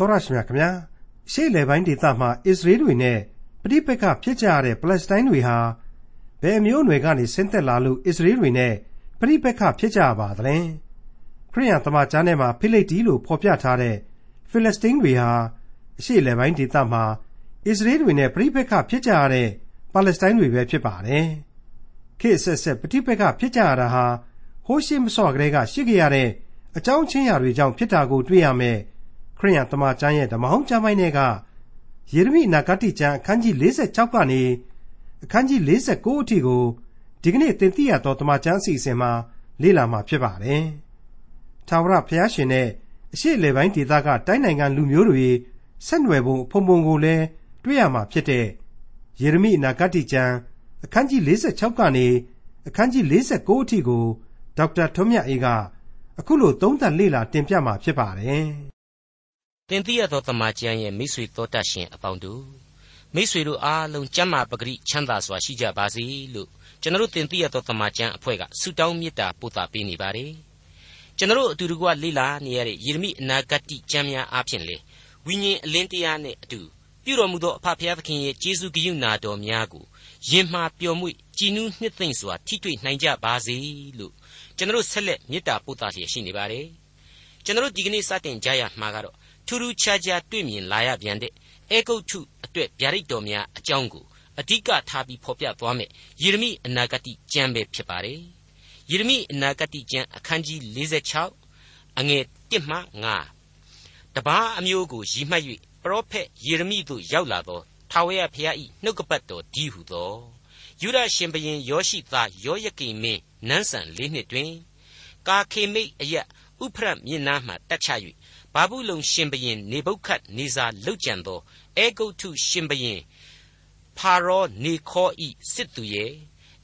တော်ရရှိမြခင်ဗျာရှေ့လေပိုင်းဒေသမှာအစ္စရေးတွေနဲ့ပြိပက္ခဖြစ်ကြရတဲ့ပလက်စတိုင်းတွေဟာဘယ်မျိုးနွယ်ကနေဆင်းသက်လာလို့အစ္စရေးတွေနဲ့ပြိပက္ခဖြစ်ကြပါသလဲခရိယန်သမာကျမ်းထဲမှာဖိလိတိလို့ဖော်ပြထားတဲ့ဖိလစ်စတင်းတွေဟာအရှေ့လေပိုင်းဒေသမှာအစ္စရေးတွေနဲ့ပြိပက္ခဖြစ်ကြရတဲ့ပါလက်စတိုင်းတွေပဲဖြစ်ပါတယ်ခေတ်ဆက်ဆက်ပြိပက္ခဖြစ်ကြရတာဟာဟိုးရှိမစော့ကလေးကရှိခဲ့ရတဲ့အကြောင်းချင်းရာတွေကြောင့်ဖြစ်တာကိုတွေ့ရမယ် ခရိယန်တမန်ကျမ်းရဲ့ဓမ္မဟောင်းကျမ်းပိုင်းတွေကယေရမိနဂတိကျမ်းအခန်းကြီး46ကနေအခန်းကြီး49အထိကိုဒီကနေ့သင်သိရသောတမန်ကျမ်းအစီအစဉ်မှာလေ့လာမှာဖြစ်ပါတယ်။ထာဝရဘုရားရှင်နဲ့အရှိလေပိုင်းဒေသကတိုင်းနိုင်ငံလူမျိုးတွေဆက်နွယ်ပုံဖုံဖုံကိုလည်းတွေ့ရမှာဖြစ်တဲ့ယေရမိနဂတိကျမ်းအခန်းကြီး46ကနေအခန်းကြီး49အထိကိုဒေါက်တာထွန်းမြတ်အေးကအခုလိုသုံးသပ်လေ့လာတင်ပြမှာဖြစ်ပါတယ်။ သင်သိရသောတမန်ကျမ်းရဲ့မိတ်ဆွေတော်တတ်ရှင်အပေါင်းတို့မိတ်ဆွေတို့အားလုံးကျမ်းမာပဂရိချမ်းသာစွာရှိကြပါစေလို့ကျွန်တော်တင်သိရသောတမန်ကျမ်းအဖွဲ့ကဆုတောင်းမေတ္တာပို့သပေးနေပါတယ်။ကျွန်တော်အတူတကွလေ့လာနေရတဲ့ယေရမိအနာဂတ်ကျမ်းများအားဖြင့်လေဝိညာဉ်အလင်းတရားနဲ့အတူပြုတော်မူသောအဖဖခင်သခင်ရဲ့ကျေးဇူးဂရုဏာတော်များကိုယင်မှာပျော်မွေ့ကြည်နူးနှစ်သိမ့်စွာထိတွေ့နိုင်ကြပါစေလို့ကျွန်တော်ဆက်လက်မေတ္တာပို့သလျက်ရှိနေပါတယ်ကျွန်တော်ဒီကနေ့စတင်ကြရမှာကတော့ ထူးထူးခြားခြားတွေ့မြင်လာရပြန်တဲ့အေဂုတ်ထုအတွက်ဗျာဒိတ်တော်များအကြောင်းကိုအဓိကထားပြီးဖော်ပြသွားမယ်ယေရမိအနာဂတိကျမ်းပဲဖြစ်ပါတယ်ယေရမိအနာဂတိကျမ်းအခန်းကြီး46အငယ်1မှ9တပားအမျိုးကိုရည်မှတ်၍ပရောဖက်ယေရမိသို့ရောက်လာသောထာဝရဘုရား၏နှုတ်ကပတ်တော်ဒီဟုသောယူဒရှင်ဘရင်ယောရှိသားယောယကိမင်းနန်းဆန်လေးနှစ်တွင် ကာခေမိတ်အယဥဖရတ်မြစ်နားမှတက်ချ၍ ဘာဘူးလုံရှင်ဘရင်နေဘုခတ်နေဇာလှုပ်ကြံသောအေဂုတ်ထုရှင်ဘရင်ဖာရောနေခောဤစစ်သူရဲ့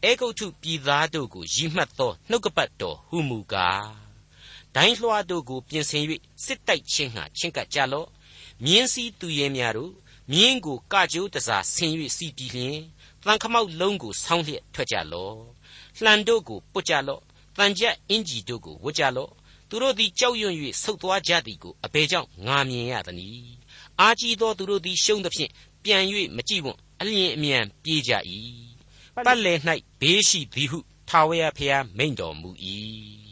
အေဂုတ်ထုပြည်သားတို့ကိုရည်မှတ်သောနှုတ်ကပတ်တော်ဟုမူကားဒိုင်းလွှားတို့ကိုပြင်ဆင်၍စစ်တိုက်ခြင်းဟာချင်းကပ်ကြလော့မြင်းစည်းသူရဲများတို့မြင်းကိုကကြိုးတစားဆင်၍စီးပြီးလျင်တန်ခမောက်လုံးကိုဆောင်းလျက်ထွက်ကြလော့လှန်တို့ကိုပုတ်ကြလော့တန်ကြက်အင်ကြီးတို့ကိုဝတ်ကြလော့ သူတို့သည်ကြောက်ရွံ့၍ဆုတ်သွားကြသည်ကိုအဘယ်ကြောင့်ငါမြင်ရသနည်းအာကြီးသောသူတို့သည်ရှုံးသဖြင့်ပြန်၍မကြည့်ဝံ့အလျင်အမြန်ပြေးကြ၏ပတ်လည်၌ဘေးရှိသည်ဟုထာဝရဘုရားမိန့်တော်မူ၏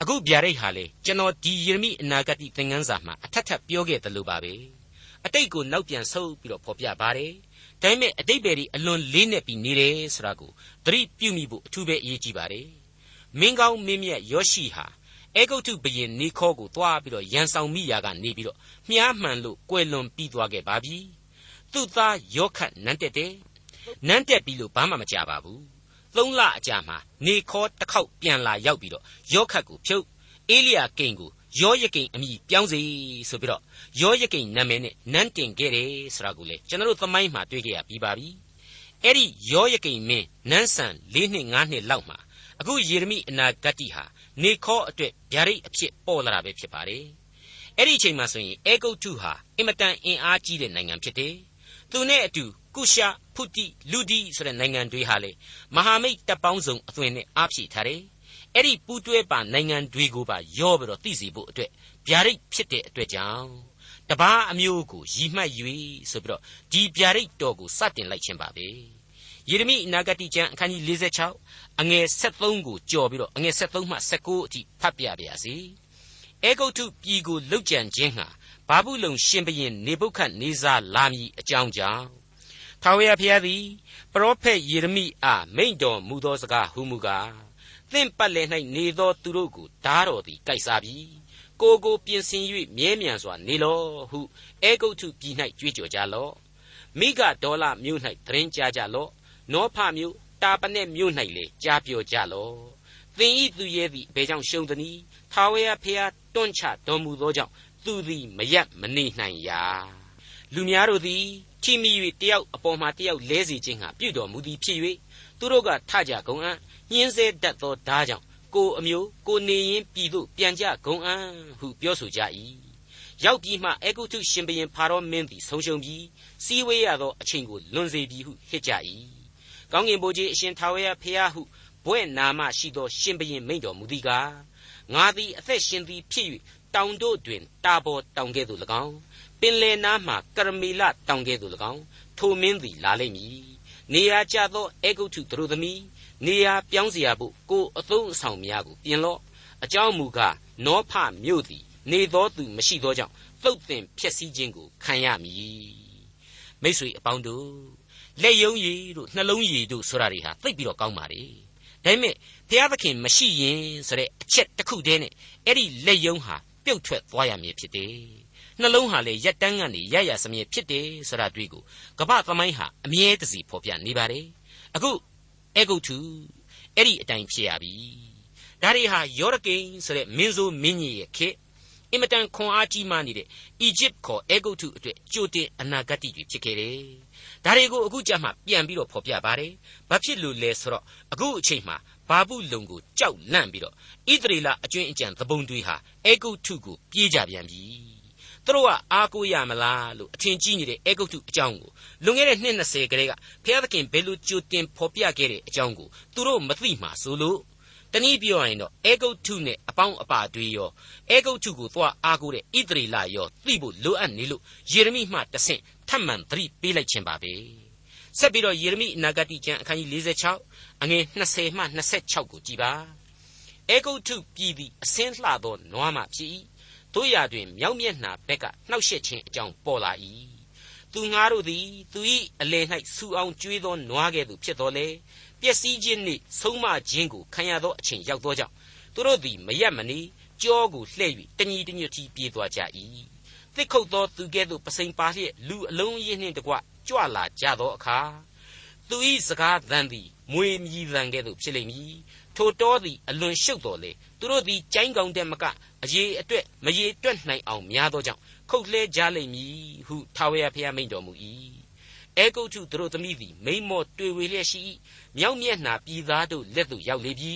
အခုဗျာဒိတ်ဟာလေကျွန်တော်ဒီယေရမိအနာဂတ်သင်ခန်းစာမှာအထက်ထပ်ပြောခဲ့တယ်လို့ပါပဲအတိတ်ကိုနောက်ပြန်ဆုပ်ပြီးတော့ဖော်ပြပါတယ်ဒါပေမဲ့အတိတ်ပဲဒီအလွန်လေးနက်ပြီးနေတယ်ဆိုတာကိုသတိပြုမိဖို့အထူးပဲအရေးကြီးပါတယ်မင်းကောင်းမင်းမြတ်ယောရှိဟာ အေဂုတ်ထုဘရင်နေခောကိုသွားပြီးတော့ရန်ဆောင်မိရာကနေပြီးတော့မြားမှန်လို့ကွယ်လွန်ပြီးသွားခဲ့ပါပြီသူ့သားယောခတ်နန်းတက်တယ်နန်းတက်ပြီးလို့ဘာမှမကြပါဘူးသုံးလအကြာမှာနေခောတစ်ခေါက်ပြန်လာရောက်ပြီးတော့ယောခတ်ကိုဖြုတ်အေလိယာကိန်ကိုယောယကိန်အမိပြောင်းစေဆိုပြီးတော့ယောယကိန်နာမည်နဲ့နန်းတင်ခဲ့တယ်ဆိုတာကိုလေကျွန်တော်တို့သမိုင်းမှာတွေ့ကြရပြီးပါပြီအဲ့ဒီယောယကိန်မင်းနန်းဆန်၄နှစ်၅နှစ်လောက်မှာ အခုယေရမိအနာဂတ်တိဟာနေခောအတွက်ဗျာဒိတ်အဖြစ်ပေါ်လာတာပဲဖြစ်ပါတယ်အဲ့ဒီအချိန်မှာဆိုရင်အေဂုတ်ထုဟာအင်မတန်အင်အားကြီးတဲ့နိုင်ငံဖြစ်တယ်သူနဲ့အတူကုရှာဖုတိလူဒီဆိုတဲ့နိုင်ငံတွေဟာလေမဟာမိတ်တပ်ပေါင်းစုံအသွင်နဲ့အားဖြည့်ထားတယ်အဲ့ဒီပူးတွဲပါနိုင်ငံတွေကိုပါရောပြီးတော့သိစီဖို့အတွက်ဗျာဒိတ်ဖြစ်တဲ့အတွက်ကြောင့်တပားအမျိုးကိုရီမှတ်၍ဆိုပြီးတော့ဒီဗျာဒိတ်တော်ကိုစတင်လိုက်ခြင်းပါပဲ ယေရမိအနာဂတိကျမ်းအခန်းကြီး46အငယ်73ကိုကြော်ပြီးတော့အငယ်73မှ79အထိဖတ်ပြပါရစေအေဂုတ်ထုပြည်ကိုလုတ်ကြံခြင်းဟာဘာဘူးလုံရှင်ဘရင်နေဘုခတ်နေဇာလာမည်အကြောင်းကြောင့်ထာဝရဘုရားသည်ပရောဖက်ယေရမိအားမိန့်တော်မူသောစကားဟုမူကားသင့်ပတ်လည်၌နေသောသူတို့ကိုဓာတော်သည်ကိုက်စားပြီကိုကိုပြင်ဆင်၍မြဲမြံစွာနေလောဟုအေဂုတ်ထုပြည်၌ကြွေးကြော်ကြလော့မိဂဒေါလမြို့၌သတင်းကြားကြလော့ နောဖမြို့တာပနက်မြို့၌လေကြားပြောကြလော့သင်ဤသူရဲ့သည်ဘယ်ကြောင့်ရှုံးသနည်းထာဝရဘုရားတွန့်ချတော်မူသောကြောင့်သူသည်မရက်မနေနိုင်ရာလူများတို့သည်ထိမိ၍တယောက်အပေါ်မှာတယောက်လဲစီခြင်းဟာပြုတော်မူသည်ဖြစ်၍သူတို့ကထကြကုန်အံ့ညင်းဆဲတတ်သောဓာကြောင့်ကိုအမျိုးကိုနေရင်ပြည်သို့ပြန်ကြဂုံအံ့ဟုပြောဆိုကြ၏ရောက်ပြီးမှအေဂုတုရှင်ဘရင်ဖာရောမင်းသည်ဆုံးရှုံးပြီးစီးဝေးရသောအချိန်ကိုလွန်စေပြီဟုဟစ်ကြ၏ ကောင်းကင်ဘုရားအရှင်ထာဝရဘုရားဟုဘွဲ့နာမရှိသောရှင်ဘရင်မိန့်တော်မူသည်ကားငါသည်အသက်ရှင်သည်ဖြစ်၍ တောင်တို့တွင်တာဘော်တောင်ကဲ့သို့၎င်းပင်လယ်နားမှကရမီလတောင်ကဲ့သို့၎င်းထိုမင်းသည်လာလိမ့်မည်နေရာကျသောအေဂုတ်ထုသူတို့သမီးနေရာပြောင်းเสียဖို့ကိုအသုံးအဆောင်များကိုပြင်လော့အကြောင်းမူကားနောဖမြို့သည် နေသောသူမရှိသောကြောင့်သုတ်တင်ဖြစ်စည်းခြင်းကိုခံရမည်မိတ်ဆွေအပေါင်းတို့ လက်ယုံရည်တို့နှလုံးရည်တို့ဆိုတာတွေဟာသိပ်ပြီးတော့ကောင်းပါလေဒါပေမဲ့ဘုရားသခင်မရှိရင်ဆိုတဲ့အချက်တစ်ခုတည်းနဲ့အဲ့ဒီလက်ယုံဟာပြုတ်ထွက်သွားရမည်ဖြစ်တယ်နှလုံးဟာလေရက်တန်းကနေရရစမြဲဖြစ်တယ်ဆိုတာတွေ့ကိုကပ္ပသမိုင်းဟာအမြဲတစေဖော်ပြနေပါတယ်အခုအေဂုတ်ထုအဲ့ဒီအတိုင်းဖြစ်ရပြီဒါတွေဟာယောရကိန်ဆိုတဲ့မင်းဆိုးမင်းကြီးရဲ့ခေတ်အင်မတန်ခွန်အားကြီးမှနေတဲ့အီဂျစ်ခေါ်အေဂုတ်ထုအတွက်ကြိုတင်အနာဂတ်တွေဖြစ်ခဲ့တယ် ဒါတွေကိုအခုကြမှာပြန်ပြီးတော့ဖော်ပြပါတယ်ဘာဖြစ်လို့လဲဆိုတော့အခုအချိန်မှာဘာပုလုံကိုကြောက်လန့်ပြီးတော့ဣသရေလအကျွင်းအကြံသဘုံတွေဟာအေဂုတ်ထုကိုပြေးကြပြန်ပြီသူတို့ကအားကိုးရမလားလို့အထင်ကြီးနေတဲ့အေဂုတ်ထုအကြောင်းကိုလွန်ခဲ့တဲ့နှစ်20ကလေးကဘုရားသခင်ဘယ်လိုကြိုတင်ဖော်ပြခဲ့တဲ့အကြောင်းကိုသူတို့မသိမှဆိုလို့တနည်းပြောရရင်တော့အေဂုတ်ထုနဲ့အပေါင်းအပါတွေရောအေဂုတ်ထုကိုသွားအားကိုးတဲ့ဣသရေလရောသိဖို့လိုအပ်နေလို့ယေရမိမှတဆင့်ထ ပ်မံသတိပေးလိုက်ခြင်းပါပဲဆက်ပြီးတော့ယေရမိအနာဂတိကျမ်းအခန်းကြီး46အငယ်20မှ26ကိုကြည်ပါအေဂုတ်ထုပြည်သည်အစင်းလှသောနွားမှဖြစ်၏တို့ရာတွင်မြောက်မျက်နှာဘက်ကနှောက်ယှက်ခြင်းအကြောင်းပေါ်လာ၏သူငါတို့သည်သူ၏အလယ်၌ဆူအောင်ကျွေးသောနွားကဲ့သို့ဖြစ်တော်လေပျက်စီးခြင်းနှင့်ဆုံးမခြင်းကိုခံရသောအချိန်ရောက်သောကြောင့်သူတို့သည်မရက်မနေကြောကိုလှဲ့၍တညီတညွတ်တီပြေးသွားကြ၏ သစ်ခုတ်သောသူကဲ့သို့ပစိန်ပါလျက်လူအလုံးရင်းနှင့်တကွကြွလာကြသောအခါသူ၏စကားသံသည်မွေမြည်သံကဲ့သို့ဖြစ်လိမ့်မည်ထိုတောသည်အလွန်ရှုပ်တော်လေသူတို့သည်ကြိုင်းကောင်တဲ့မကအရေးအတွက်မရေတွက်နိုင်အောင်များသောကြောင့်ခုတ်လှဲကြလိမ့်မည်ဟုထာဝရဘုရားမိန့်တော်မူ၏အဲဂုတ်ထုသူတို့သမီးသည်မိမောတွေ့ဝေလျက်ရှိ၏မြောက်မျက်နှာပြည်သားတို့လက်သို့ရောက်လေပြီ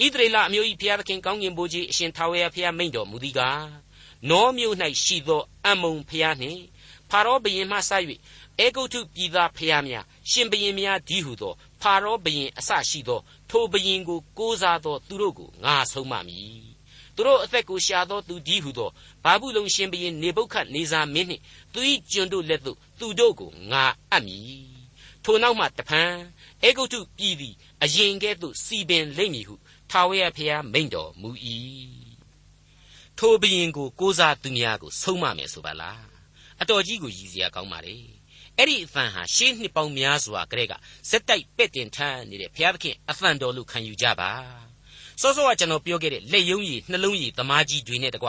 ဣသရေလအမျိုး၏ဘုရားသခင်ကောင်းကင်ဘုရားအရှင်ထာဝရဘုရားမိန့်တော်မူသည်ကား နောမြို့၌ရှိသောအမုံဘုရားနှင့်ဖာရောဘုရင်မှစ၍အေဂုတ်ထုပြည်သားဖျားများရှင်ဘရင်များဒီဟုသောဖာရောဘုရင်အစရှိသောထိုဘုရင်ကိုကိုးစားသောသူတို့ကိုငါဆုံးမမည်သူတို့အသက်ကိုရှာသောသူဒီဟုသောဘာဘူးလုံရှင်ဘုရင်နေဗုခတ်နေဇာမင်းနှင့်သူ၏ကျွန်တို့လက်သို့သူတို့ကိုငါအပ်မည်ထိုနောက်မှတဖန်အေဂုတ်ထုပြည်သည်အရင်ကဲ့သို့စီပင်လိမ့်မည်ဟုထာဝရဘုရားမိန့်တော်မူ၏ ထိုဘုရင်ကိုကိုးစားသူများကိုဆုံးမမယ်ဆိုပါလားအတော်ကြီးကိုရည်စရာကောင်းပါလေအဲ့ဒီအသံဟာရှေးနှစ်ပေါင်းများစွာကတည်းကစက်တိုက်ပဲ့တင်ထမ်းနေတဲ့ဘုရားသခင်အသံတော်လို့ခံယူကြပါစောစောကကျွန်တော်ပြောခဲ့တဲ့လက်ယုံရည်နှလုံးရည်သမားကြီးတွေနဲ့တကွ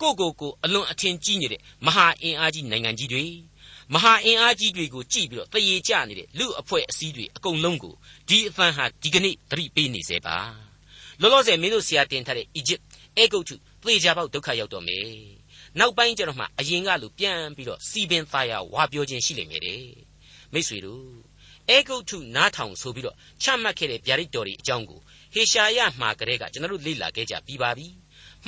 ကိုကိုကိုအလွန်အထင်ကြီးနေတဲ့မဟာအင်အားကြီးနိုင်ငံကြီးတွေမဟာအင်အားကြီးတွေကိုကြည့်ပြီးတော့တရေကျနေတဲ့လူအဖွဲ့အစည်းတွေအကုန်လုံးကိုဒီအသံဟာဒီကနေ့သတိပေးနေစေပါလောလောဆယ်မင်းတို့ဆရာတင်ထားတဲ့အီဂျစ်အဲဂုတ်ထု သေချာပေါက်ဒုက္ခရောက်တော့မယ်နောက်ပိုင်းကျတော့မှအရင်ကလိုပြန်ပြီးတော့စီပင်သားရဝါပြောခြင်းရှိလိမ့်မယ်တဲ့မိษွေတို့အဲဂုတ်ထုနားထောင်ဆိုပြီးတော့ချမှတ်ခဲ့တဲ့ဗျာဒိတ်တော်တွေအကြောင်းကိုဟေရှာယမှာကလေးကကျွန်တော်တို့လေ့လာခဲ့ကြပြီးပါပြီ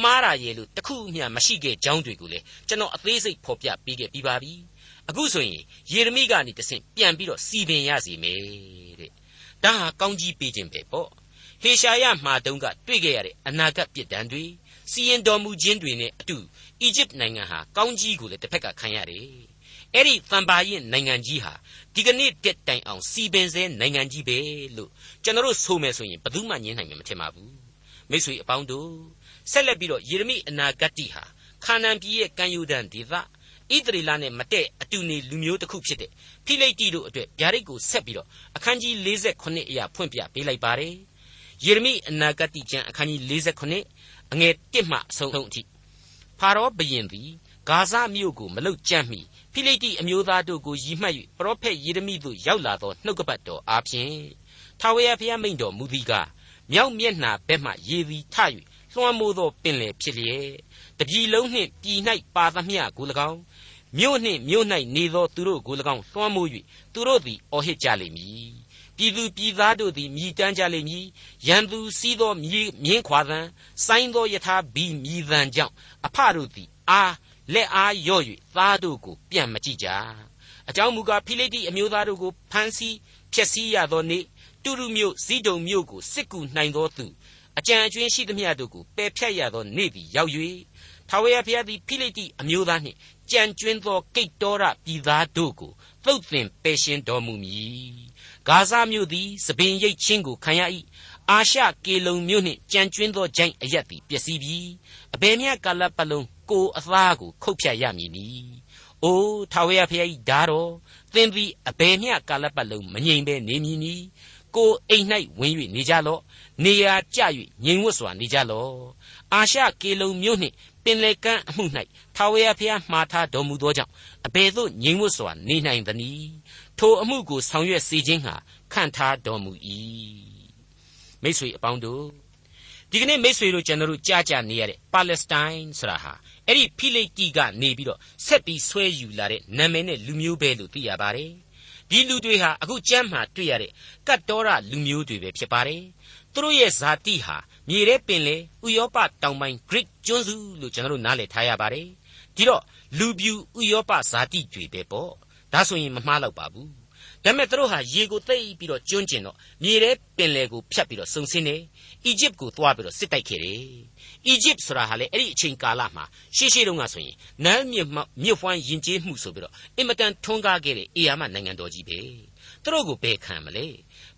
မှားတာရဲ့လို့တခုမှမရှိခဲ့ကြောင်းတွေကိုလည်းကျွန်တော်အသေးစိတ်ဖော်ပြပေးခဲ့ပြီးပါပြီအခုဆိုရင်ယေရမိကနေတဆင့်ပြန်ပြီးတော့စီပင်ရစီမယ်တဲ့ဒါဟာကောင်းကြီးပေးခြင်းပဲပေါ့ဟေရှာယမှာတုန်းကတွေ့ခဲ့ရတဲ့အနာဂတ်ပြစ်ဒဏ်တွေ စီရင်တော်မူခြင်းတွေနဲ့အတူအီဂျစ်နိုင်ငံဟာကောင်းကြီးကိုလည်းတစ်ဖက်ကခံရတယ်။အဲ့ဒီတန်ပါရင်နိုင်ငံကြီးဟာဒီကနေ့တက်တိုင်အောင်စီပင်စဲနိုင်ငံကြီးပဲလို့ကျွန်တော်တို့ဆိုမယ်ဆိုရင်ဘယ်သူမှညင်းနိုင်မှာမထင်ပါဘူး။မိတ်ဆွေအပေါင်းတို့ဆက်လက်ပြီးတော့ယေရမိအနာဂတ်တိဟာခါနန်ပြည်ရဲ့ကံယူဒန်ဒေသဣသရေလနဲ့မတည့်အတူနေလူမျိုးတစ်ခုဖြစ်တဲ့ဖိလိတိတို့အတွက်ဗျာဒိတ်ကိုဆက်ပြီးတော့အခန်းကြီး48အရာဖွင့်ပြပေးလိုက်ပါတယ်။ယေရမိအနာဂတ်တိကျမ်းအခန်းကြီး48 အငယ်1မှအဆုံးအထိဖာရောဘုရင်သည်ဂါဇမြို့ကိုမလုတ်ကြမ်းမီဖိလိတိအမျိုးသားတို့ကိုရည်မှတ်၍ပရောဖက်ယေရမိသို့ရောက်လာသောနှုတ်ကပတ်တော်အားဖြင့်ထာဝရဘုရားမိန့်တော်မူသည်ကားမြောက်မျက်နှာဘက်မှရေသည်ထ၍လွှမ်းမိုးသောပင်လယ်ဖြစ်လျက်တပြည်လုံးနှင့်ပြည်၌ပါသမျှကို၎င်းမြို့နှင့်မြို့၌နေသောသူတို့ကို၎င်းလွှမ်းမိုး၍သူတို့သည်အော်ဟစ်ကြလိမ့်မည် ပြည်သူပြည်သားတို့သည်မြည်တမ်းကြလိမ့်မည်ရန်သူစီးသောမြင်းမြင်းခွာသံစိုင်းသောယထာဘီမြည်သံကြောင့်အဖတို့သည်အားလက်အားရော့၍သားတို့ကိုပြန်မကြည့်ကြအကြောင်းမူကားဖိလိတိအမျိုးသားတို့ကိုဖမ်းဆီးဖျက်ဆီးရသောနေ့တူရုမြို့ဇီးဒုံမြို့ကိုစစ်ကူနိုင်သောသူအကြံအကျွင်းရှိသမျှတို့ကိုပယ်ဖြတ်ရသောနေ့သည်ရောက်၍ထာဝရဘုရားသည်ဖိလိတိအမျိုးသားနှင့် ကြံကျွင်းသောကိတ်တော်ရပြည်သားတို့ကိုသုတ်သင်ပယ်ရှင်းတော်မူမည်ဂါဇမြို့သည်စပင်ရိတ်ချင်းကိုခံရ၏အာရှကေလုံမြို့နှင့်ကြံကျွင်းသောဂျိုင်းအရက်သည်ပျက်စီးပြီအဘယ်မြကာလပတ်လုံးကိုအသားကိုခုတ်ဖြတ်ရမည်နီအိုးထာဝရဘုရား၏ဓာတော်သင်သည်အဘယ်မျှကာလပတ်လုံးမငြိမ်ဘဲနေမည်နီကိုအိမ်၌ဝင်၍နေကြလော့နေရာကျ၍ငြိမ်ဝတ်စွာနေကြလော့အာရှကေလုံမြို့နှင့် ပင်လေကန်းအမှု၌ထာဝရဘုရားမှားထားတော်မူသောကြောင့်အဘယ်သို့ငြိမ်ဝတ်စွာနေနိုင်သနည်းထိုအမှုကိုဆောင်ရွက်စေခြင်းဟာခံထားတော်မူ၏မိတ်ဆွေအပေါင်းတို့ဒီကနေ့မိတ်ဆွေတို့ကျွန်တော်တို့ကြားကြနေရတဲ့ပါလက်စတိုင်းဆိုတာဟာအဲ့ဒီဖိလိတိကနေပြီးတော့ဆက်ပြီးဆွဲယူလာတဲ့နာမည်နဲ့လူမျိုးပဲလို့သိရပါတယ် ဒီလူတွေဟာအခုကျမ်းမှာတွေ့ရတဲ့ကတ်တော်ရလူမျိုးတွေပဲဖြစ်ပါတယ်သူတို့ရဲ့ဇာတိဟာမြေထဲပင်လေဥရောပတောင်ပိုင်း Greek ကျွန်းစုလို့ကျွန်တော်တို့နားလည်ထားရပါတယ်ဒီတော့လူပြူဥရောပဇာတိတွေပဲပေါ့ဒါဆိုရင်မမှားတော့ပါဘူးဒါပေမဲ့သူတို့ဟာရေကိုသိပ်ပြီးတော့ကျွန်းကျင်တော့မြေထဲပင်လယ်ကိုဖြတ်ပြီးတော့စုံစင်းနေအီဂျစ်ကိုသွားပြီးတော့စစ်တိုက်ခဲ့တယ် အီဂျစ်ဆိုတာဟာလေအဲ့ဒီအချိန်ကာလမှာရှေးရှေးတုန်းကဆိုရင်နန်းမြစ်မြစ်ဖွမ်းယဉ်ကျေးမှုဆိုပြီးတော့အင်မတန်ထွန်းကားခဲ့တဲ့အေယာမနိုင်ငံတော်ကြီးပဲသူတို့ကိုဘယ်ခံမလဲ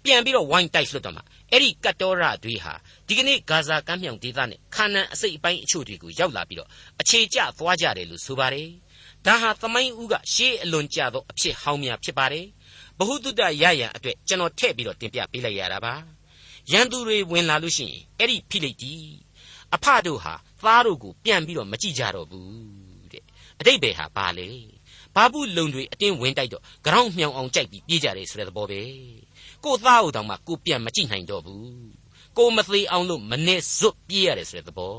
ပြန်ပြီးတော့ဝိုင်းတိုက်လွှတ်တော့မှအဲ့ဒီကတ်တော်ရတွေဟာဒီကနေ့ဂါဇာကမ်းမြောင်ဒေသနဲ့ခါနန်အစိတ်အပိုင်းအချို့တွေကိုရောက်လာပြီးတော့အခြေကျသွားကြတယ်လို့ဆိုပါတယ်ဒါဟာသမိုင်းဦးကရှေးအလွန်ကြသောအဖြစ်ဟောင်းများဖြစ်ပါတယ်ဘ ഹു တုတရရန်အတွက်ကျွန်တော်ထည့်ပြီးတော့တင်ပြပေးလိုက်ရတာပါရန်သူတွေဝင်လာလို့ရှိရင်အဲ့ဒီဖိလိတ်တီ အဖတို့ဟာသားတို့ကိုပြန်ပြီးတော့မကြည့်ကြတော့ဘူးတဲ့အတိတ်ပဲဟာဘာလဲဘာဘူးလုံတွေအတင်းဝင်တိုက်တော့ကြောင်မြောင်အောင်ကြိုက်ပြီးပြေးကြတယ်ဆိုတဲ့သဘောပဲကိုသားအိုတောင်မှကိုပြန်မကြည့်နိုင်တော့ဘူးကိုမသေးအောင်လို့မနဲ့ဇွတ်ပြေးရတယ်ဆိုတဲ့သဘော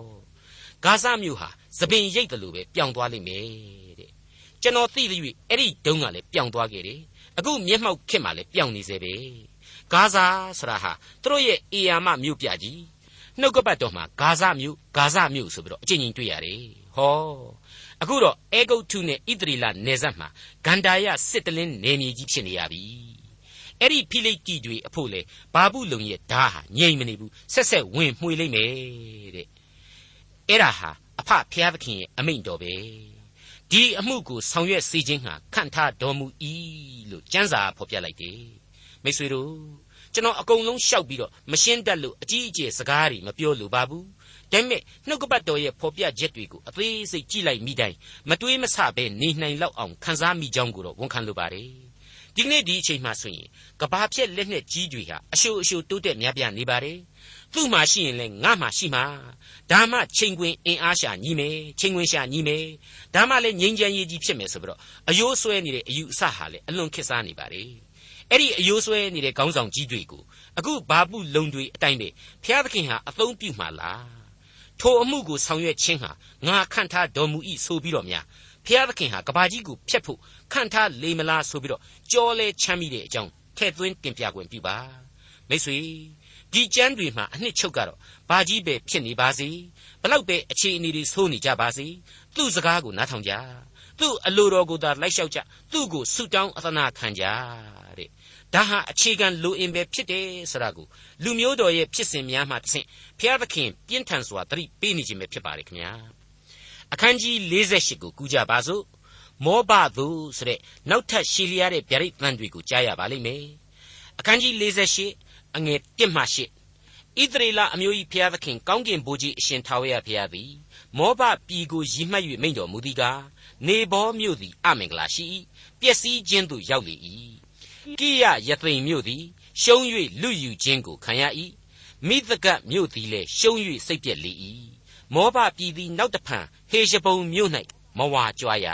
ဂါဇမြို့ဟာသပင်ရိတ်တယ်လို့ပဲပြောင်းသွားလိမ့်မယ်တဲ့ကျွန်တော်သိသည်အဲ့ဒီတုန်းကလည်းပြောင်းသွားခဲ့တယ်အခုမျက်မှောက်ခေတ်မှာလည်းပြောင်းနေစေပဲဂါဇာဆိုတာဟာသူတို့ရဲ့အေယာမမြို့ပြကြီး နှုတ်ကပတ်တော်မှာဂါဇမြို့ဂါဇမြို့ဆိုပြီးတော့အကျဉ်းချင်းတွေ့ရတယ်ဟောအခုတော့အေဂုတ်ထုနဲ့ဣသရေလနယ်စပ်မှာဂန္ဓာယစစ်တလင်းနယ်မြေကြီးဖြစ်နေရပြီအဲ့ဒီဖိလိတိတွေအဖို့လေဘာဘူးလုံရဲ့ဓာဟာငြိမ်မနေဘူးဆက်ဆက်ဝင်မှွေလိုက်မယ်တဲ့အဲ့ဒါဟာအဖဖျားသခင်ရဲ့အမိန့်တော်ပဲဒီအမှုကိုဆောင်ရွက်စေခြင်းဟာခန့်ထားတော်မူ၏လို့ကျမ်းစာဖော်ပြလိုက်တယ်မိတ်ဆွေတို့ ကျွန်တော်အကုန်လုံးရှောက်ပြီးတော့မရှင်းတတ်လို့အကြီးအကျယ်စကားတွေမပြောလိုပါဘူးဒါပေမဲ့နှုတ်ကပတ်တော်ရဲ့ဖော်ပြချက်တွေကိုအသေးစိတ်ကြည့်လိုက်မိတိုင်းမတွေးမဆပဲနေနိုင်လောက်အောင်ခန်းစားမိကြောင်းကိုတော့ဝန်ခံလိုပါတယ်ဒီနေ့ဒီအချိန်မှဆိုရင်ကဘာဖြက်လက်နဲ့ကြီးတွေဟာအရှိုးအရှိုးတိုးတက်များပြားနေပါတယ်သူ့မှာရှိရင်လည်းငါမှာရှိမှာဒါမှချိန်ခွင်အင်အားရှာညီမယ်ချိန်ခွင်ရှာညီမယ်ဒါမှလည်းငြိမ်းချမ်းရေးကြီးဖြစ်မယ်ဆိုပြီးတော့အယိုးဆွဲနေတဲ့အယူအဆဟာလည်းအလွန်ခက်စားနေပါတယ် အဲ့ဒီအယိုးဆွဲနေတဲ့ခေါင်းဆောင်ကြီးတွေကိုအခုဘာပုလုံတွေအတိုင်းပဲဘုရားသခင်ဟာအသုံးပြုမှာလားထိုအမှုကိုဆောင်ရွက်ခြင်းဟာငါခန့်ထားတော်မူ၏ဆိုပြီးတော့များဖျားသခင်ဟာကဘာကြီးကိုဖျက်ဖို့ခန့်ထားလေမလားဆိုပြီးတော့ကြောလဲချမ်းမိတဲ့အကြောင်းထဲ့သွင်းတင်ပြခွင့်ပြုပါမိတ်ဆွေဒီကျမ်းတွေမှာအနှစ်ချုပ်ကတော့ဘာကြီးပဲဖြစ်နေပါစေဘလောက်ပဲအခြေအနေတွေဆိုးနေကြပါစေသူ့စကားကိုနားထောင်ကြသူ့အလိုတော်ကိုသာလိုက်လျှောက်ကြသူ့ကိုဆုတောင်းအသနာခံကြတဲ့ ဒါဟာအခြေခံလိုအင်ပဲဖြစ်တယ်ဆိုတာကိုလူမျိုးတော်ရဲ့ဖြစ်စဉ်များမှတဆင့်ဘုရားသခင်ပြင်းထန်စွာတတိပေးနေခြင်းပဲဖြစ်ပါတယ်ခင်ဗျာအခန်းကြီး48ကိုကူးကြပါစို့မောဘသူဆိုတဲ့နောက်ထပ်ရှည်လျားတဲ့ဗျာဒိတ်သံတွေကိုကြားရပါလိမ့်မယ်အခန်းကြီး48အငယ်1မှ8ဣသရေလအမျိုး၏ဖျားသခင်ကောင်းကင်ဘိုးကြီးအရှင်ထာဝရဘုရားသည်မောဘပြည်ကိုရည်မှတ်၍မိန့်တော်မူသည်ကားနေဘောမြို့သည်အမင်္ဂလာရှိ၏ပျက်စီးခြင်းသို့ရောက်လေ၏ ကိယယသိမ်မြို့သည်ရှုံး၍လူယူခြင်းကိုခံရ၏မိသကမြို့သည်လည်းရှုံး၍စိတ်ပြက်လေ၏မောဘပြည်သည်နောက်တဖန်ဟေရှဘုံမြို့၌မဝါကြွားရ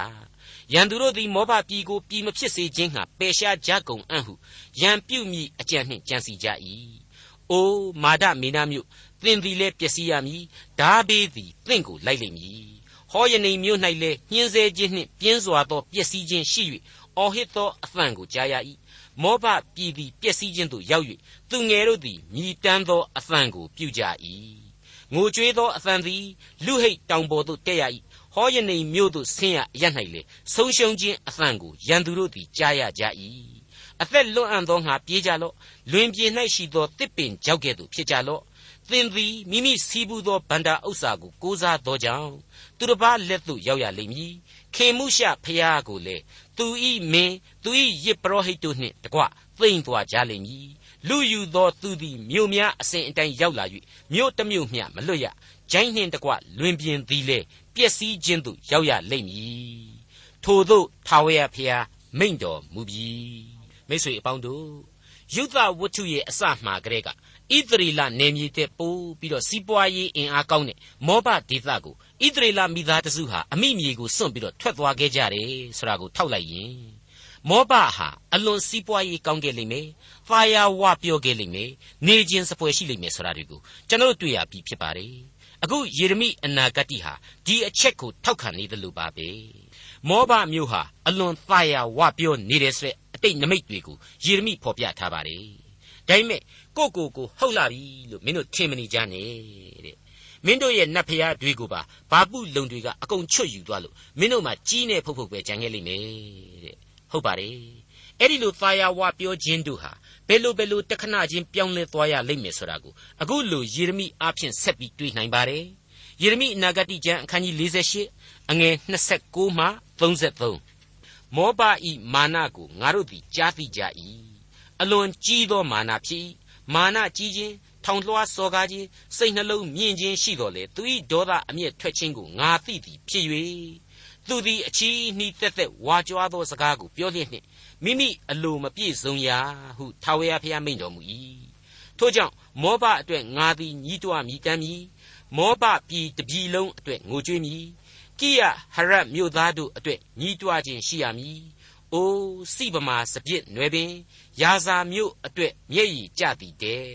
ရန်သူတို့သည်မောဘပြည်ကိုပြည်မဖြစ်စေခြင်းဟာပယ်ရှားကြကုန်အံ့ဟုရန်ပြုမိအကြံနှင့်ကြံစီကြ၏အိုမာဒမေနာမြို့သင်သည်လည်းပျက်စီးရမည်ဓာဘေးသည်သင်ကိုလိုက်လိမ့်မည်ဟောယနေမြို့၌လည်းညှင်းဆဲခြင်းနှင့်ပြင်းစွာသောပျက်စီးခြင်းရှိ၍အော်ဟစ်သောအသံကိုကြားရ၏ မောဘပြည်သည်ပျက်စီးခြင်းသို့ရောက်၍သူငယ်တို့သည်မြည်တမ်းသောအသံကိုပြုကြ၏ငိုကြွေးသောအသံသည်လူဟိတ်တောင်ပေါ်သို့တက်ရ၏ဟောယနေမြို့သို့ဆင်းရရ၌လေဆုံးရှုံးခြင်းအသံကိုရန်သူတို့သည်ကြားရကြ၏အသက်လွတ်အံ့သောငါပြေးကြလော့လွင်ပြေ၌ရှိသောတစ်ပင်ကြောက်ကဲ့သို့ဖြစ်ကြလော့သင်သည်မိမိစီးပူးသောဗန္တာဥစ္စာကိုကိုးစားသောကြောင့်သူတစ်ပါးလက်သို့ရောက်ရလိမ့်မည်ခေမှုရှဖျားကိုလေ သူဤမင်းသူဤယစ်ပရောဟိတ်တို့နှင့်တကွသိမ့်သွားကြလိမ့်မည်လူယူသောသူသည်မြို့များအစဉ်အတိုင်းရောက်လာ၍မြို့တစ်မြို့မျှမလွတ်ရဂျိုင်းနှင့်တကွလွင်ပြင်သည်လေပျက်စီးခြင်းသို့ရောက်ရလိမ့်မည်ထို့သောထာဝရဖျားမိန့်တော်မူပြီမိတ်ဆွေအပေါင်းတို့ယုဒဝတ္ထုရဲ့အစမှာကလေးကဣသရေလနယ်မြေတဲ့ပို့ပြီးတော့စီးပွားရေးအင်အားကောင်းတဲ့မောဘဒေသကို ဣသရေလမိသားတစုဟာအမိမြေကိုစွန့်ပြီးတော့ထွက်သွားခဲ့ကြတယ်ဆိုတာကိုထောက်လိုက်ရင်မောဘဟာအလွန်စီးပွားရေးကောင်းခဲ့လိမ့်မယ်။ဖာယာဝပြောခဲ့လိမ့်မယ်။နေခြင်းစပွဲရှိလိမ့်မယ်ဆိုတာတွေကိုကျွန်တော်တွေ့ရပြီဖြစ်ပါတယ်။အခုယေရမိအနာဂတိဟာဒီအချက်ကိုထောက်ခံနေတယ်လို့ပါပဲ။မောဘမျိုးဟာအလွန်ဖာယာဝပြောနေတဲ့ဆိုတဲ့အတိတ်နမိတ်တွေကိုယေရမိဖော်ပြထားပါတယ်။ဒါပေမဲ့ကိုကိုကိုဟုတ်လာပြီလို့မင်းတို့ထင်မနေကြနဲ့တဲ့ မင်းတို့ရဲ့နတ်ဖျားတွေကိုပါဘာပုလုံတွေကအကုန်ချွတ်ယူသွားလို့မင်းတို့မှကြီးနေဖုတ်ဖုတ်ပဲကြံခဲ့လိမ့်မယ်တဲ့ဟုတ်ပါတယ်အဲ့ဒီလိုသာယာဝပြောခြင်းတို့ဟာဘယ်လိုဘယ်လိုတခဏချင်းပြောင်းလဲသွားရလိမ့်မယ်ဆိုတာကိုအခုလိုယေရမိအားဖြင့်ဆက်ပြီးတွေးနိုင်ပါတယ်ယေရမိအနာဂတိကျမ်းအခန်းကြီး48အငယ်29မှ33မောဘဤမာနကိုငါတို့သည်ကြားသိကြ၏အလွန်ကြီးသောမာနဖြစ်မာနကြီးခြင်း ထောင်လွှားစော်ကားခြင်းစိတ်နှလုံးမြင့်ခြင်းရှိတော်လေသူ၏ဒေါသအမျက်ထွက်ခြင်းကိုငါသိသည်ဖြစ်၍သူသည်အချီးနှီးသက်သက်ဝါကြွားသောစကားကိုပြောလျက်နှင့်မိမိအလိုမပြည့်စုံရာဟုထာဝရဘုရားမိန့်တော်မူ၏ထို့ကြောင့်မောဘအတွက်ငါသည်ညီးတွားမြည်တမ်းမည်မောဘပြည်တပြည်လုံးအတွက်ငိုကြွေးမည်ကိယဟရတ်မြို့သားတို့အတွက်ညီးတွားခြင်းရှိရမည်အိုးစိဗမာစပြစ်နွယ်ပင်ယာဇာမြို့အတွက်မျက်ရည်ကျသည်တဲ့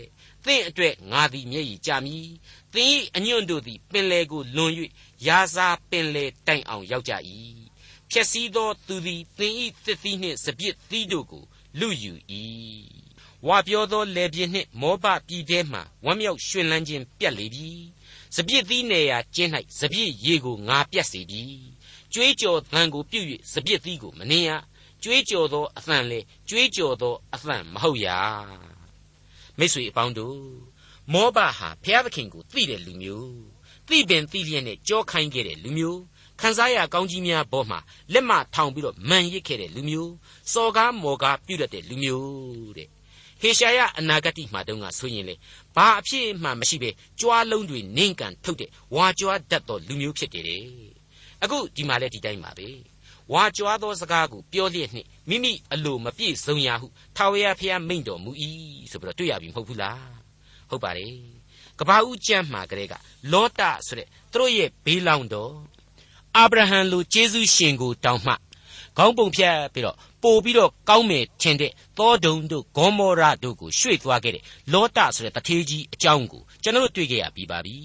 သင်အတွက်ငါသည်မျက်ရည်ကျမည်သင်၏အညွန့်တို့သည်ပင်လေကိုလွန်၍ယာဇာပင်လေတိုင်အောင်ရောက်ကြ၏ဖြက်စီးသောသူသည်သင်၏သစ်သီးနှင့်စပြစ်သီးတို့ကိုလူယူ၏ဝါပြောသောလေပြင်းနှင့်မောဘပြည်ထဲမှဝမ်းမြောက်ရွှင်လန်းခြင်းပြတ်လေပြီစပြစ်သီးနေရာကျင်း၌စပြစ်ရေကိုငါပြတ်စေပြီကြွေးကြော်သံကိုပြုတ်၍စပြစ်သီးကိုမနှင်းရကြွေးကြော်သောအသံလေကြွေးကြော်သောအသံမဟုတ်ရာ မိတ်ဆွေအပေါင်းတို့မောဘဟာဘုရားသခင်ကိုသိတဲ့လူမျိုးသိပင်သိလျက်နဲ့ကြောခိုင်းခဲ့တဲ့လူမျိုးခံစားရကောင်းကြီးများဘောမှာလက်မထောင်ပြီးတော့မန်ရစ်ခဲ့တဲ့လူမျိုးစော်ကားမော်ကားပြုတ်တဲ့လူမျိုးတဲ့ဟေရှာယအနာဂတိမှာတုန်းကဆိုရင်လေဘာအဖြစ်မှမရှိပဲကြွားလုံးတွေနင့်ကန်ထုတ်တဲ့ဝါကြွားတတ်သောလူမျိုးဖြစ်တယ်တဲ့အခုဒီမှာလည်းဒီတိုင်းပါပဲ ဝါကြွားသောစကားကိုပြောလျက်နှင့်မိမိအလိုမပြည့်စုံရဟုထာဝရဘုရားမိန့်တော်မူ၏ဆိုပြီးတော့တွေ့ရပြီမဟုတ်ဘူးလားဟုတ်ပါတယ်ကဘာဦးကျမ်းမှာကလေးကလောတဆိုတဲ့သူတို့ရဲ့ဘေးလောင်တော်အာဗြဟံလိုကျေးဇူးရှင်ကိုတောင်းမှခေါင်းပုံဖြတ်ပြီးတော့ပို့ပြီးတော့ကောင်းမယ်ထင်တဲ့သောဒုံတို့ဂေါမောရတို့ကိုရွှေ့သွားခဲ့တဲ့လောတဆိုတဲ့တထေးကြီးအကြောင်းကိုကျွန်တော်တွေ့ခဲ့ရပြီးပါပြီ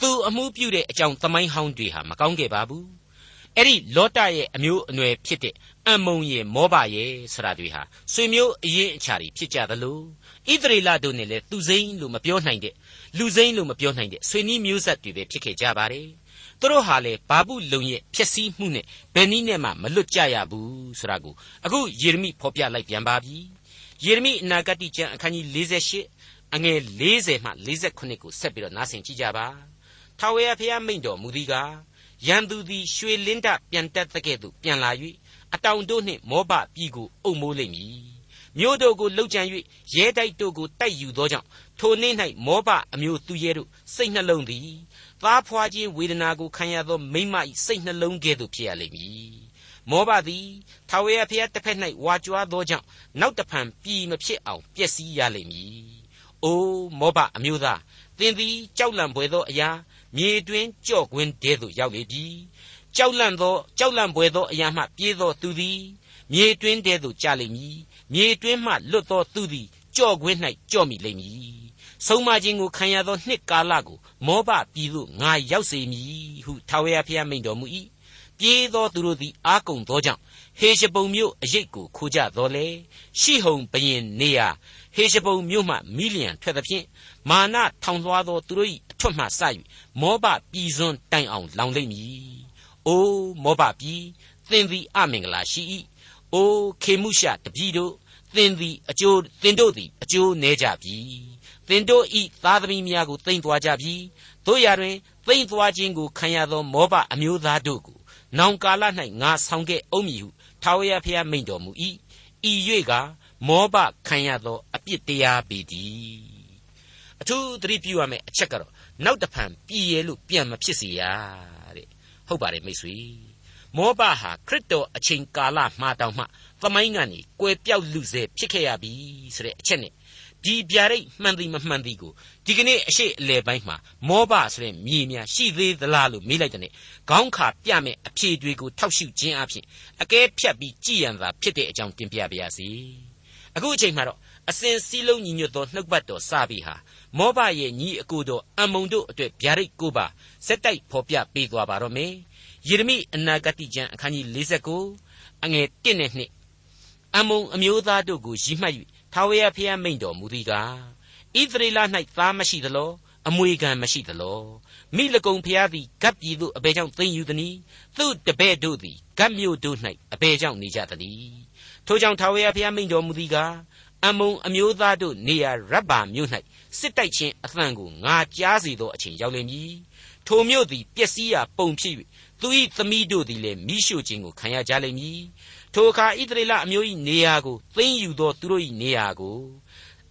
သူအမှုပြုတဲ့အကြောင်းသမိုင်းဟောင်းတွေဟာမကောင်းခဲ့ပါဘူး အဲ့ဒီလောတရဲ့အမျိုးအနွယ်ဖြစ်တဲ့အမုံရဲ့မောဘရဲ့ဆရာတွေဟာဆွေမျိုးအရင်အခြားတွေဖြစ်ကြသလိုဣသရေလတို့နဲ့လည်းသူစိမ့်လို့မပြောနိုင်တဲ့လူစိမ့်လို့မပြောနိုင်တဲ့ဆွေနီးမျိုးဆက်တွေပဲဖြစ်ခဲ့ကြပါတယ်သူတို့ဟာလေဘာဘူးလုံရဲ့ဖြစ်စည်းမှုနဲ့ဘယ်နည်းနဲ့မှမလွတ်ကြရဘူးဆိုတာကိုအခုယေရမိဖော်ပြလိုက်ပြန်ပါပြီယေရမိအနာဂတိကျမ်းအခန်းကြီး48အငယ်40မှ49ကိုဆက်ပြီးတော့နားဆင်ကြည့်ကြပါထာဝရဘုရားမိန့်တော်မူသည်ကား ရန်သူသည်ရွှေလင်းတပြန်တက်တဲ့ကဲ့သို့ပြန်လာ၍အတောင်တို့နှင့်မောဘပြည်ကိုအုပ်မိုးလိမ့်မည်မြို့တို့ကိုလှုပ်ကြံ၍ရဲတိုက်တို့ကိုတိုက်ယူသောကြောင့်ထိုနေ့၌မောဘအမျိုးသူရဲတို့စိတ်နှလုံးသည်သားဖွာခြင်းဝေဒနာကိုခံရသောမိမ၏စိတ်နှလုံးကဲ့သို့ဖြစ်ရလိမ့်မည်မောဘသည်ထာဝရဘုရားတစ်ဖက်၌ဝါကြွားသောကြောင့်နောက်တဖန်ပြည်မဖြစ်အောင်ပျက်စီးရလိမ့်မည်အိုးမောဘအမျိုးသားသင်သည်ကြောက်လန့်ပွေသောအရာ မြေတွင်ကြော့ကွင်းတဲသို့ရောက်လေပြီကြောက်လန့်သောကြောက်လန့်ပွေသောအရာမှပြေးသောသူသည်မြေတွင်းတဲသို့ကျလိမ့်မည်မြေတွင်းမှလွတ်သောသူသည်ကြော့ကွင်း၌ကြော့မိလိမ့်မည်ဆုံးမခြင်းကိုခံရသောနှစ်ကာလကိုမောဘပြည်သို့ငါရောက်စေမည်ဟုထာဝရဘုရားမိန့်တော်မူ၏ပြေးသောသူတို့သည်အာကုံသောကြောင့်ဟေရှပုံမြို့အရိတ်ကိုခိုးကြတော်လေရှိဟုန်ဘရင်နေရဟေရှပုံမြို့မှမိလျံထွက်သဖြင့်မာနထောင်လွှားသောသူတို့၏အ ထွတ်မှစ၍မောဘပြည်စွန်းတိုင်အောင်လောင်လိမ့်မည်။အိုးမောဘပြည်သင်သည်အမင်္ဂလာရှိ၏။အိုးခေမှုရှတပြည်တို့သင်သည်အကျိုးသင်တို့သည်အကျိုးနည်းကြပြီ။သင်တို့ဤသားသမီးများကိုသိမ့်သွားကြပြီတို့ရတွင်သိမ့်သွားခြင်းကိုခံရသောမောဘအမျိုးသားတို့ကိုနောင်ကာလ၌ငါဆောင်ခဲ့အုံးမည်ဟုထာဝရဘုရားမိန့်တော်မူ၏ဤ၍ကမောဘခံရသောအပြစ်တရားပေတည်း အထူးသတိပြုရမယ့်အချက်ကတော့နောက်တဖန်ပြည်ရလို့ပြန်မဖြစ်စေရတဲ့ဟုတ်ပါတယ်မိတ်ဆွေမောဘဟာခရစ်တော်အချိန်ကာလမှာတောင်မှသမိုင်းကနေကွယ်ပြောက်လူစေဖြစ်ခဲ့ရပြီဆိုတဲ့အချက်နဲ့ဒီဗျာဒိတ်မှန်သည်မမှန်သည်ကိုဒီကနေ့အရှိအလဲပိုင်းမှာမောဘဆိုတဲ့မြေများရှိသေးသလားလို့မေးလိုက်တဲ့ခေါင်းခါပြမဲ့အဖြေတွေကိုထောက်ရှုခြင်းအပြင်အကဲဖြတ်ပြီးကြည်ရန်သာဖြစ်တဲ့အကြောင်းတင်ပြပါရစေအခုအချိန်မှာတော့ အစဉ်စည်းလုံးညီညွတ်သောနှုတ်ပတ်တော်စပြီးဟာမောဘရဲ့ညီအကိုတော်အမုံတို့အတွက်ဗျာဒိတ်ကိုပါစက်တိုက်ဖော်ပြပေးသွားပါတော့မယ်ယေရမိအနာဂတိကျမ်းအခန်းကြီး49အငယ်1နဲ့2အမုံအမျိုးသားတို့ကိုရည်မှတ်၍ထာဝရဘုရားမိန့်တော်မူသည်ကားဣသရေလ၌သားမရှိသလောအမွေခံမရှိသလောမိလကုံဖျားသည်ဂတ်ပြည်သို့အဘယ်ကြောင့်သိမ်းယူသနည်းသူ့တပည့်တို့သည်ဂတ်မြို့တို့၌အဘယ်ကြောင့်နေကြသနည်းထိုကြောင့်ထာဝရဘုရားမိန့်တော်မူသည်ကား အမုံအမျိုးသားတို့နေရာရဗ္ဗာမြို့၌စစ်တိုက်ခြင်းအသံကိုငါကြားစေသောအချိန်ရောက်လိမ့်မည်ထိုမြို့သည်ပျက်စီးရာပုံဖြစ်၍သူ၏သမီးတို့သည်လည်းမိရှုခြင်းကိုခံရကြလိမ့်မည်ထိုအခါဣသရေလအမျိုး၏နေရာကိုသိမ်းယူသောသူတို့၏နေရာကို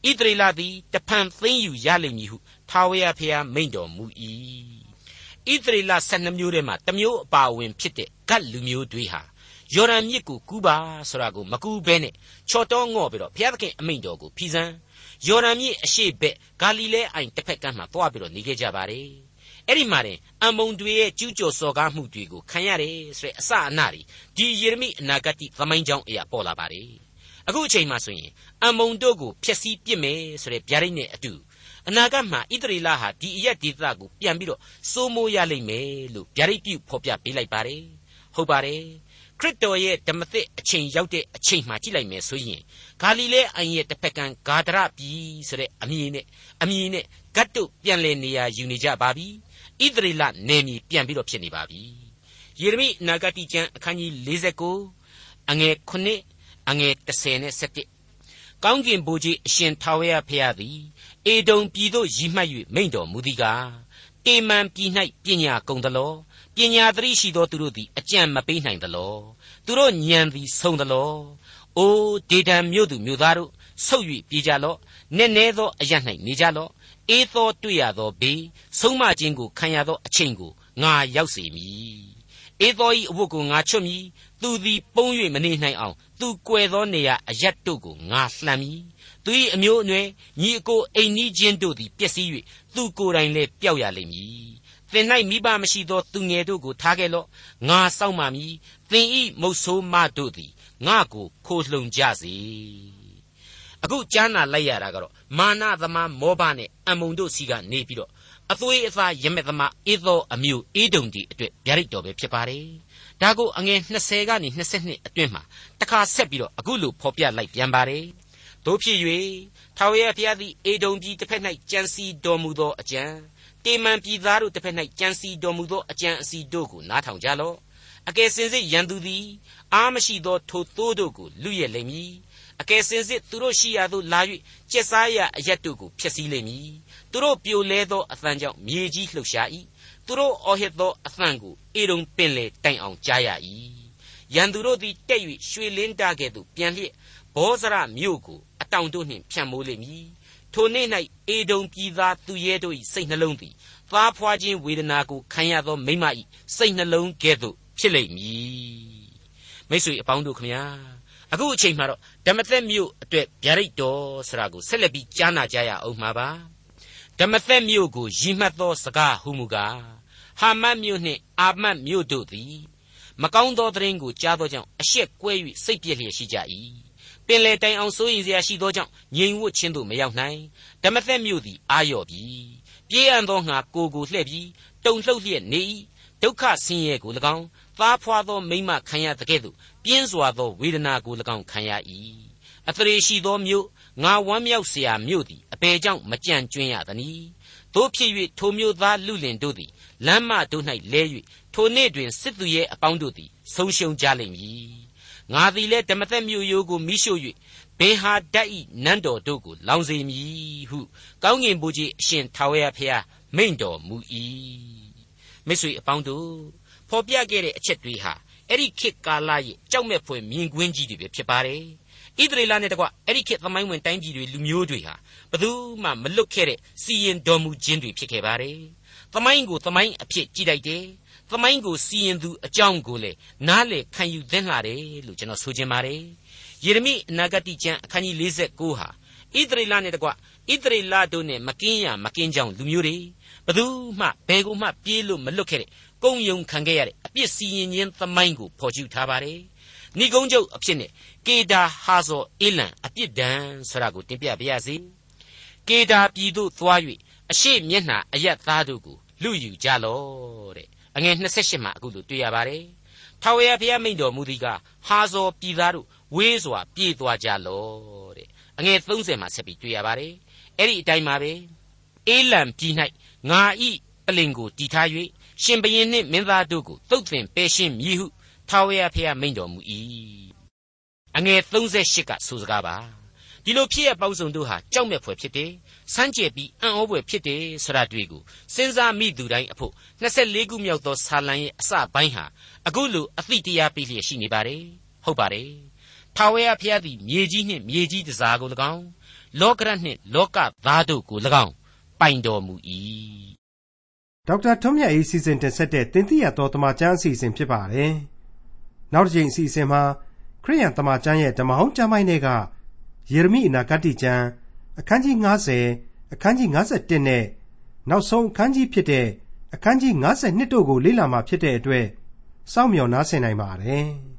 ဣသရေလသည်တဖန်သိမ်းယူရလိမ့်မည်ဟုထာဝရဘုရားမိန့်တော်မူ၏ဣသရေလ12မျိုးထဲမှာတစ်မျိုးအပါဝင်ဖြစ်တဲ့ဂတ်လူမျိုးတွေဟာ ယော်ဒန်မြစ်ကိုကူးပါဆိုတာကိုမကူးဘဲနဲ့ချော်တောငော့ပြီးတော့ဘုရားသခင်အမိန့်တော်ကိုဖီးစမ်းယော်ဒန်မြစ်အရှိဘက်ဂါလိလဲအိုင်တစ်ဖက်ကမ်းမှာသွားပြီးတော့နေခဲ့ကြပါတယ်အဲ့ဒီမှာတင်အမုံတွေရဲ့ကျူးကျော်စော်ကားမှုတွေကိုခံရတယ်ဆိုတဲ့အစအနတွေဒီယေရမိအနာဂတ်သမိုင်းကြောင်းအရာပေါ်လာပါတယ်အခုအချိန်မှဆိုရင်အမုံတို့ကိုဖျက်ဆီးပစ်မယ်ဆိုတဲ့ဗျာဒိတ်နဲ့အတူအနာဂတ်မှာဣသရေလဟာဒီအရက်ဒေသကိုပြန်ပြီးတော့စိုးမိုးရလိမ့်မယ်လို့ဗျာဒိတ်ပြုဖော်ပြပေးလိုက်ပါတယ်ဟုတ်ပါတယ် ခရစ်တော်ရဲ့ဓမ္မသစ်အချိန်ရောက်တဲ့အချိန်မှကြည့်လိုက်မယ်ဆိုရင်ဂါလိလဲအိုင်ရဲ့တစ်ဖက်ကံဂါဒရပြည်ဆိုတဲ့အမည်နဲ့အမည်နဲ့ဂတ်တုပြန်လည်နေရာယူနေကြပါပြီဣသရေလနယ်မြေပြန်ပြီးတော့ဖြစ်နေပါပြီယေရမိနာဂတိကျမ်းအခန်းကြီး49အငယ်9အငယ်10နဲ့17ကောင်းကင်ဘုရားအရှင်ထာဝရဘုရားသည်အေဒုံပြည်သို့ရည်မှတ်၍မိန့်တော်မူသည်ကားတေမန်ပြည်၌ပညာကုန်သလော ပညာသတိရှိသောသူတို့သည်အကြံမပေးနိုင်သလောသူတို့ဉာဏ်သည်ဆုံးသလောအိုးဒေဒံမြို့သူမြို့သားတို့ဆုတ်၍ပြေးကြလော့နည်းနည်းသောအရ၌နေကြလော့အေးသောတွေ့ရသောဘေးဆုံးမခြင်းကိုခံရသောအချိန်ကိုငါရောက်စေမည်အေးသောဤအဝတ်ကိုငါချွတ်မည်သူသည်ပုံ၍မနေနိုင်အောင်သူကွယ်သောနေရာအရတ်တို့ကိုငါလှန်မည်သူ၏အမျိုးအနွယ်ညီအကိုအိမ်နီးချင်းတို့သည်ပျက်စီး၍သူကိုယ်တိုင်လည်းပျောက်ရလိမ့်မည် သင်၌မိဘမရှိသောသူငယ်တို့ကိုထားခဲ့လော့ငါစောင့်ပါမည်သင်ဤမုတ်ဆိုးမတို့သည်ငါကိုခိုလှုံကြစေအခုကြားနာလိုက်ရတာကတော့မာနသမားမောဘနဲ့အမုံတို့စီကနေပြီးတော့အသွေးအသားရမက်သမားအေသောအမျိုးအေဒုံဒီအတွက်ဗျာဒိတ်တော်ပဲဖြစ်ပါတယ်။ဒါကိုအငယ်20ကနေ22အတွင်းမှာတခါဆက်ပြီးတော့အခုလိုဖော်ပြလိုက်ပြန်ပါတယ်။တို့ဖြစ်၍ထာဝရဘုရားသည်အေဒုံပြည်တစ်ဖက်၌ကြံစီတော်မူသောအကြံ တေမန်ပြည်သားတို့တစ်ဖက်၌ကြံစီတော်မူသောအကြံအစီတို့ကိုနားထောင်ကြလော့။အကယ်စင်စစ်ရန်သူသည်အားမရှိသောထိုသိုးတို့ကိုလူရဲ့လိမ့်မည်အကယ်စင်စစ်သူတို့ရှိရာသို့လာ၍ကျက်စားရအရက်တို့ကိုဖျက်ဆီးလိမ့်မည်သူတို့ပြိုလဲသောအသံကြောင့်မြေကြီးလှုပ်ရှား၏သူတို့အော်ဟစ်သောအသံကိုအေရုံပင်လေတိုင်အောင်ကြားရ၏ရန်သူတို့သည်တက်၍ရွှေလင်းတာကဲ့သို့ပြန်လျက်ဘောဇရမြို့ကိုအတောင်တို့နှင့်ဖြန့်မိုးလိမ့်မည် ထိုနေ့၌အေဒုံပြည်သားသူရဲတို့၏စိတ်နှလုံးသည်သားဖွာခြင်းဝေဒနာကိုခံရသောမိမ၏စိတ်နှလုံးကဲ့သို့ဖြစ်လိမ့်မည်မိတ်ဆွေအပေါင်းတို့ခမညာအခုအချိန်မှာတော့ဓမ္မသက်မြို့အတွက်ဗျာဒိတ်တော်ဆိုတာကိုဆက်လက်ပြီးကြားနာကြရအောင်မှာပါဓမ္မသက်မြို့ကိုရည်မှတ်သောစကားဟုမူကားဟာမတ်မြို့နှင့်အာမတ်မြို့တို့သည် မကောင်းသောသတင်းကိုကြားသောကြောင့်အရှက်ကွဲ၍စိတ်ပြည့်လျက်ရှိကြ၏ ပင်လေတိုင်အောင်စိုးရင်စရာရှိသောကြောင့်ငြိမ်ဝှက်ခြင်းသို့မရောက်နိုင်ဓမ္မသက်မြို့သည်အာရော့ပြီပြေးအံသောငါကိုကိုလှဲ့ပြီးတုန်လှုပ်လျက်နေ၏ဒုက္ခဆင်းရဲကို၎င်းသားဖွာသောမိမခံရတဲ့ကဲ့သို့ပြင်းစွာသောဝေဒနာကို၎င်းခံရ၏အသရေရှိသောမြို့ငါဝမ်းမြောက်เสียမြို့သည်အပေကြောင့်မကြံ့ကျွင်းရသနည်းတို့ဖြစ်၍ထိုမြို့သားလူလင်တို့သည်လမ်းမတို့၌လဲ၍ထိုနေ့တွင်စစ်သူရဲ့အပေါင်းတို့သည်ဆုံးရှုံးကြလိမ့်မည် ငါသည်လည်းဓမ္မသက်မြို့ရိုးကိုမိရှို့၍ဘေဟာဒတ်ဤနန်းတော်တို့ကိုလောင်စေမည်ဟုကောင်းကင်ဘုရားအရှင်ထာဝရဘုရားမိန့်တော်မူ၏မိတ်ဆွေအပေါင်းတို့ဖော်ပြခဲ့တဲ့အချက်တွေဟာအဲ့ဒီခေတ်ကာလရဲ့ကြောက်မဲ့ဖွယ်မြင်ကွင်းကြီးတွေပဲဖြစ်ပါတယ်ဣသရေလနဲ့တကွအဲ့ဒီခေတ်သမိုင်းဝင်တိုင်းပြည်တွေလူမျိုးတွေဟာဘယ်သူမှမလွတ်ခဲ့တဲ့စီရင်တော်မူခြင်းတွေဖြစ်ခဲ့ပါတယ်သမိုင်းကိုသမိုင်းအဖြစ်ကြည့်လိုက်တယ် သမိုင်းကိုစီရင်သူအကြောင်းကိုလေနားလေခံယူသင့်လာတယ်လို့ကျွန်တော်ဆိုချင်ပါတယ်ယေရမိအနာဂတိကျမ်းအခန်းကြီး49ဟာဣသရေလနဲ့တကွဣသရေလတို့နဲ့မကင်းရမကင်းကြောင်လူမျိုးတွေဘသူမှဘယ်ကိုမှပြေးလို့မလွတ်ခဲ့တဲ့ကုံယုံခံခဲ့ရတဲ့အပြစ်စီရင်ခြင်းသမိုင်းကိုဖော်ကျူထားပါတယ်ဏိကုံးချုပ်အဖြစ်နဲ့ကေဒါဟာဇောအေလံအပြစ်ဒဏ်ဆိုတာကိုတင်ပြပါရစေကေဒါပြည်သို့သွား၍အရှိမျက်နှာအယက်သားတို့ကိုလူယူကြလော့တဲ့ အငယ်28မှာအခုလိုတွေ့ရပါတယ်ထာဝရဘုရားမိန့်တော်မူသည်ကဟာဇောပြည်သားတို့ဝေးစွာပြေးသွားကြလော့တဲ့အငယ်30မှာဆက်ပြီးတွေ့ရပါတယ်အဲ့ဒီအတိုင်းပါပဲအေလံပြည်၌ငါဤပလင်ကိုတီထား၍ရှင်ဘရင်နှင့်မင်းသားတို့ကိုတုတ်တင်ပယ်ရှင်းမည်ဟုထာဝရဘုရားမိန့်တော်မူ၏အငယ်38ကဆိုစကားပါ ဒီလိုဖြစ်ရပေါင်းစုံတို့ဟာကြောက်မဲ့ဖွယ်ဖြစ်တယ်စမ်းကြယ်ပြီးအံ့ဩဖွယ်ဖြစ်တယ်ဆိုတာတွေ့ကိုစဉ်းစားမိသူတိုင်းအဖို့24ခုမြောက်သောဆာလံရဲ့အစပိုင်းဟာအခုလိုအသည့်တရားပေးလျက်ရှိနေပါတယ်ဟုတ်ပါတယ်ထာဝရဘုရားသည်မြေကြီးနှင့်မြေကြီးတစားကို၎င်းလောကရနှင့်လောကသားတို့ကို၎င်းပိုင်တော်မူ၏ဒေါက်တာထွန်းမြတ်၏စီစဉ်တင်ဆက်တဲ့တင်ပြရတော်တမချန်းအစီအစဉ်ဖြစ်ပါတယ်နောက်တစ်ချိန်အစီအစဉ်မှာခရိယန်တမချန်းရဲ့ဓမ္မဟောင်းကျမ်းပိုင်းတွေက ယေရမိအနာဂတ်ကျမ်းအခန်းကြီး90အခန်းကြီး51နဲ့နောက်ဆုံးအခန်းကြီးဖြစ်တဲ့အခန်းကြီး52တို့ကိုလေ့လာမှာဖြစ်တဲ့အတွက်စောင့်မျှော်နားဆင်နိုင်ပါတယ်။